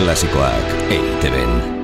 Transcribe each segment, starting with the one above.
Klasikoak EITB-en.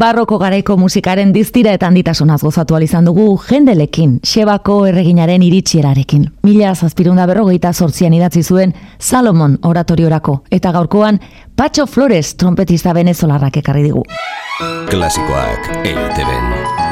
Barroko garaiko musikaren diztira eta handitasunaz gozatu izan dugu jendelekin, xebako erreginaren iritsierarekin. Mila zazpirunda berrogeita sortzian idatzi zuen Salomon oratoriorako, eta gaurkoan Pacho Flores trompetista venezolarrak ekarri digu. Klasikoak eiteben.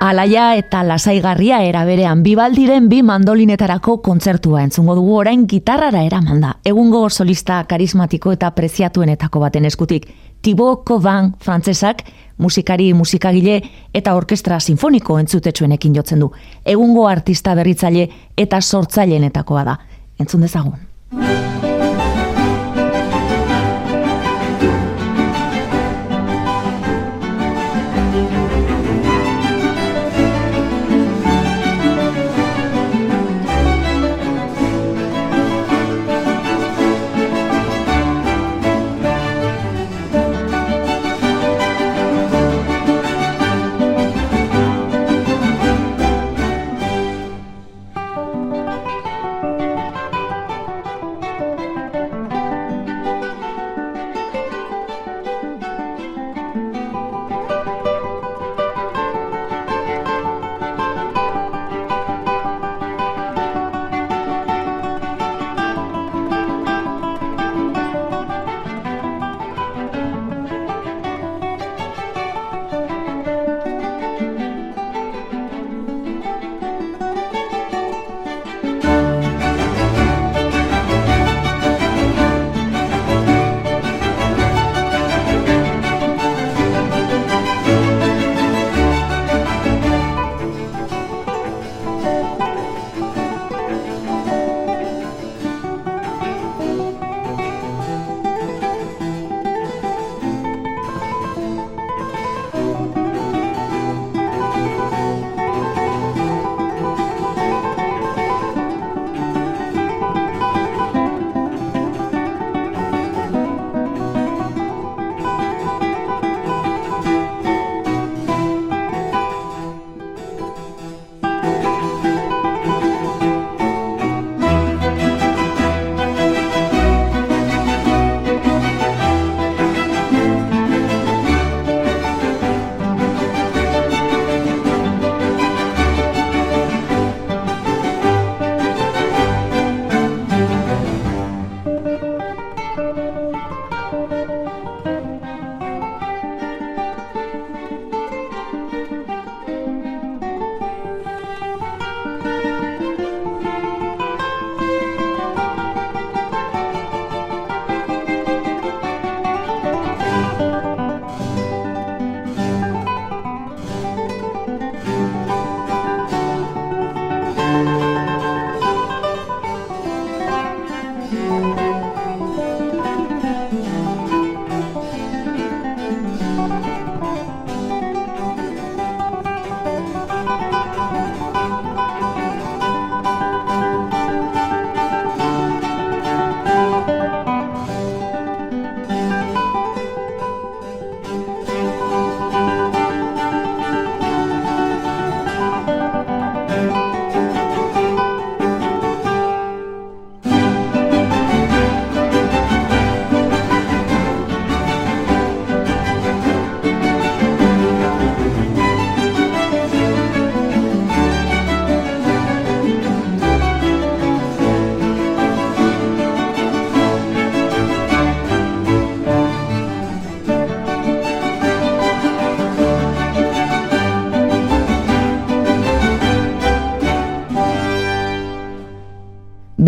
Alaia eta lasaigarria eraberean bibaldiren bi mandolinetarako kontzertua entzungo dugu orain gitarrara eramanda. Egungo solista karismatiko eta preziatuenetako baten eskutik. Thibaut Covan frantsesak musikari musikagile eta orkestra sinfoniko entzutetsuenekin jotzen du. Egungo artista berritzaile eta sortzaileenetakoa da. Entzun dezagun.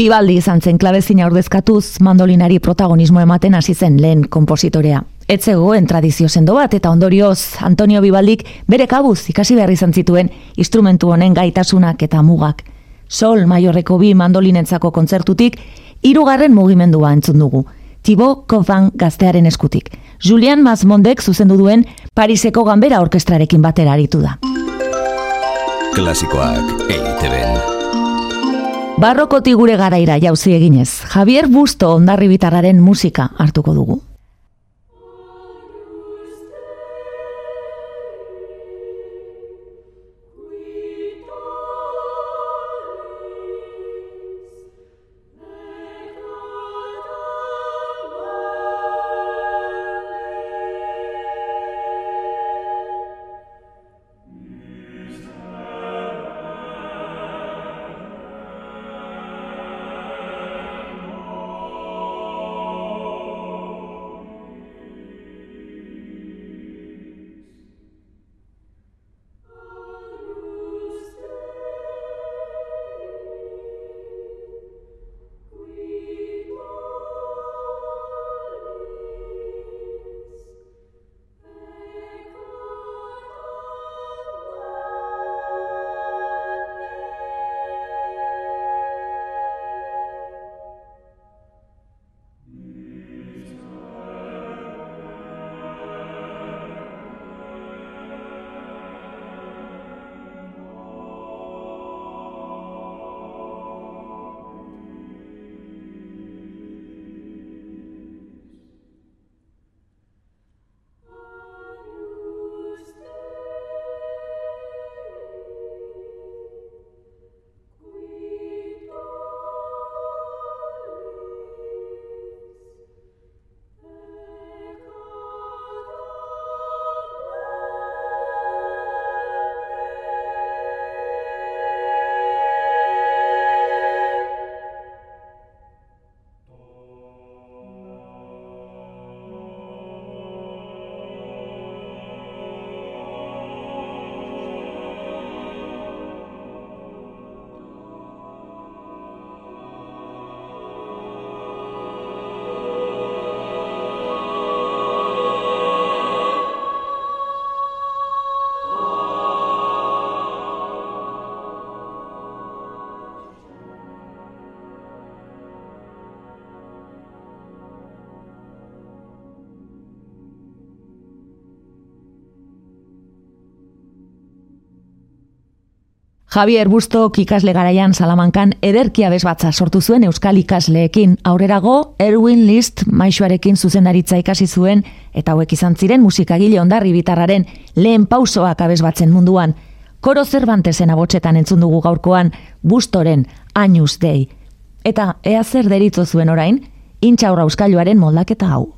Bibaldi izan zen klabezina ordezkatuz mandolinari protagonismo ematen hasi zen lehen kompositorea. Etzegoen tradizio sendo bat eta ondorioz Antonio Bibaldik bere kabuz ikasi behar izan zituen instrumentu honen gaitasunak eta mugak. Sol maiorreko bi mandolinentzako kontzertutik hirugarren mugimendua entzun dugu. Tibo Kovan gaztearen eskutik. Julian Mazmondek zuzendu duen Pariseko Ganbera Orkestrarekin batera aritu da. Klasikoak EITB-en. Barrokoti gure garaira jauzi eginez, Javier Busto ondarri bitarraren musika hartuko dugu. Javier Bustok ikasle garaian Salamankan ederkia bezbatza sortu zuen euskal ikasleekin. Aurrerago, Erwin List maixuarekin zuzendaritza ikasi zuen eta hauek izan ziren musikagile ondarri bitarraren lehen pausoak abezbatzen munduan. Koro Cervantesen abotxetan entzun dugu gaurkoan Bustoren Añus Dei. Eta ea zer deritzo zuen orain, intxaurra euskailuaren moldaketa hau.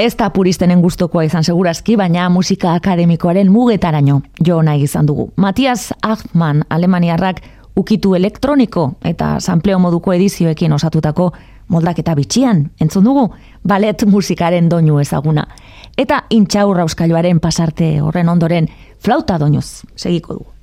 Ez da puristenen gustokoa izan segurazki, baina musika akademikoaren mugetaraino jo nahi izan dugu. Matias Achman, alemaniarrak, ukitu elektroniko eta sampleo moduko edizioekin osatutako moldaketa bitxian, entzun dugu, balet musikaren doinu ezaguna. Eta intxaurra euskailuaren pasarte horren ondoren flauta doinuz, segiko dugu.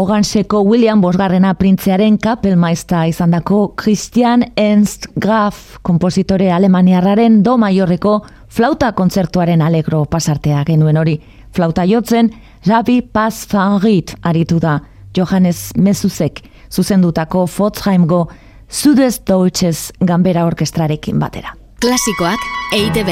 Oganseko William Bosgarrena printzearen kapelmaizta izandako Christian Ernst Graf kompositore alemaniarraren do maiorreko flauta kontzertuaren alegro pasartea genuen hori. Flauta jotzen, Javi Paz Fanrit aritu da, Johannes Mezuzek, zuzendutako Fotzheimgo Zudes Deutsches Gambera Orkestrarekin batera. Klasikoak eite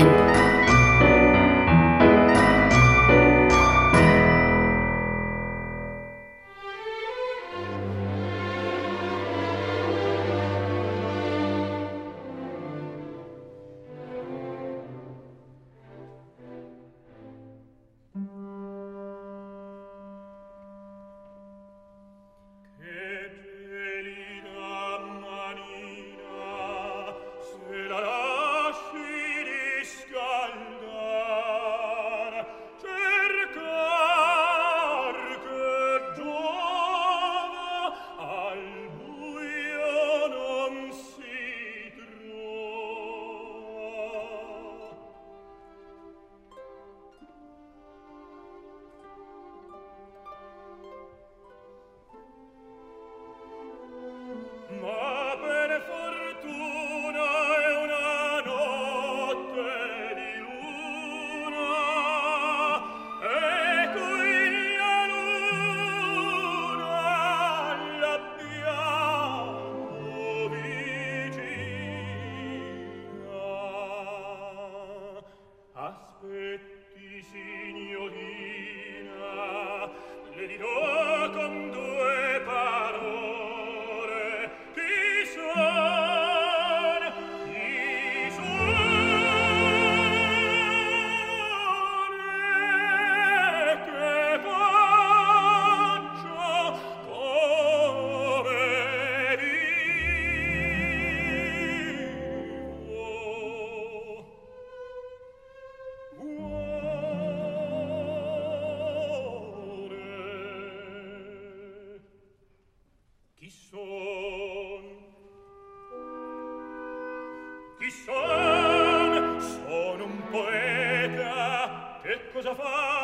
cosa fa?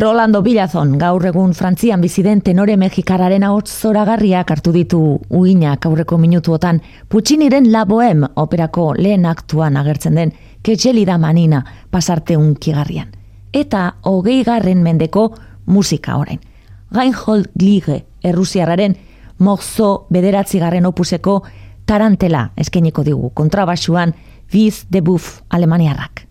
Rolando Bilazon, gaur egun Frantzian biziden tenore mexikararen ahots zoragarriak hartu ditu uinak aurreko minutuotan Pucciniren La Bohème operako lehen aktuan agertzen den Ketxelida Manina pasarte unkigarrian. Eta hogei garren mendeko musika orain. Reinhold Glige, errusiarraren morzo bederatzi garren opuseko tarantela eskeniko digu kontrabasuan Viz de Buff Alemaniarrak.